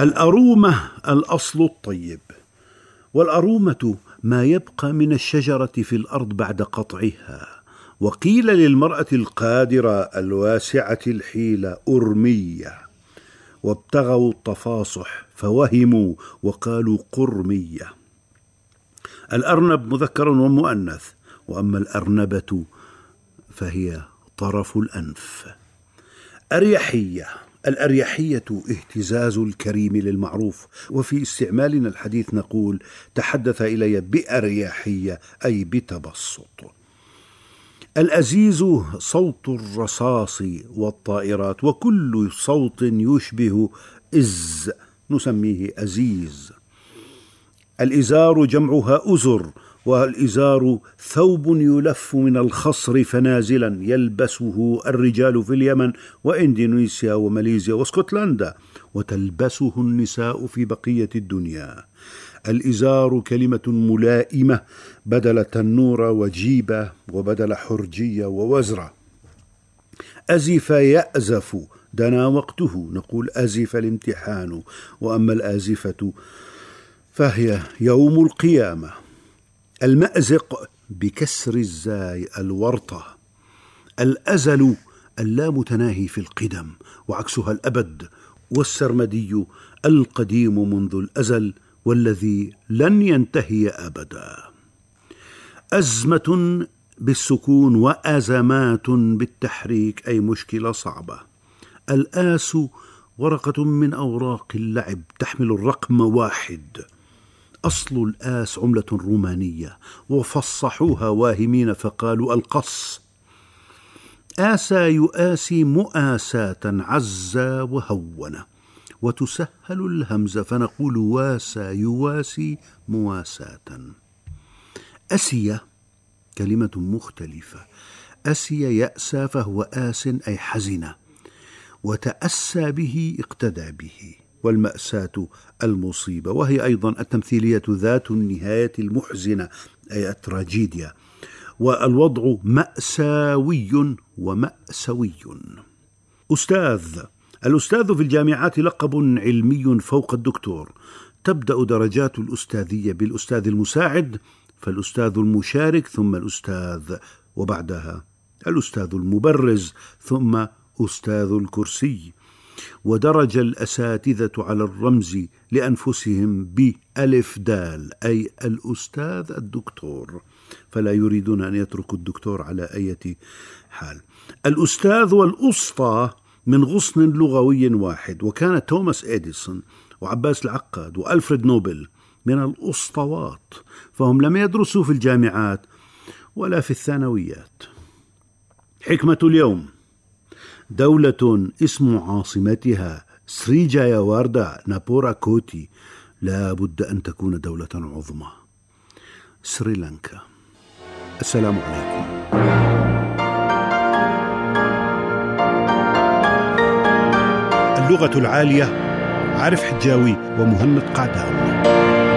الأرومة الأصل الطيب والأرومة ما يبقى من الشجرة في الأرض بعد قطعها. وقيل للمرأة القادرة الواسعة الحيله أرمية. وابتغوا التفاصح فوهموا وقالوا قرمية. الأرنب مذكر ومؤنث وأما الأرنبة فهي طرف الأنف. أريحية. الأريحية اهتزاز الكريم للمعروف. وفي استعمالنا الحديث نقول تحدث إلي بأريحية أي بتبسط. الأزيز صوت الرصاص والطائرات وكل صوت يشبه إز نسميه أزيز. الإزار جمعها أزر والإزار ثوب يلف من الخصر فنازلا يلبسه الرجال في اليمن وإندونيسيا وماليزيا واسكتلندا وتلبسه النساء في بقية الدنيا. الإزار كلمة ملائمة بدل تنور وجيبة وبدل حرجية ووزرة. أزف يأزف دنا وقته نقول أزف الامتحان. وأما الآزفة فهي يوم القيامة. المأزق بكسر الزاي الورطة الأزل اللامتناهي في القدم وعكسها الأبد والسرمدي القديم منذ الأزل والذي لن ينتهي أبدا. أزمة بالسكون وأزمات بالتحريك أي مشكلة صعبة. الآس ورقة من أوراق اللعب تحمل الرقم واحد. أصل الآس عملة رومانية وفصحوها واهمين فقالوا القص. آسى يؤاسي مؤاساة عزى وهون وتسهل الهمزة فنقول واسى يواسي مواساة. أسي كلمة مختلفة. أسي يأسى فهو آس أي حزن وتأسى به اقتدى به. والمأساة المصيبة. وهي أيضا التمثيلية ذات النهاية المحزنة أي التراجيديا. والوضع مأساوي ومأسوي أستاذ الأستاذ في الجامعات لقب علمي فوق الدكتور. تبدأ درجات الأستاذية بالأستاذ المساعد فالأستاذ المشارك ثم الأستاذ وبعدها الأستاذ المبرز ثم أستاذ الكرسي. ودرج الأساتذة على الرمز لأنفسهم بألف دال أي الأستاذ الدكتور. فلا يريدون أن يتركوا الدكتور على أي حال. الأستاذ والأسطى من غصن لغوي واحد وكان توماس إديسون وعباس العقاد وألفريد نوبل من الأسطوات فهم لم يدرسوا في الجامعات ولا في الثانويات. حكمة اليوم. دولة اسم عاصمتها سريجايا واردا نابورا كوتي. لا بد أن تكون دولة عظمى. سريلانكا. السلام عليكم. اللغة العالية عارف حجاوي ومهند قعدان.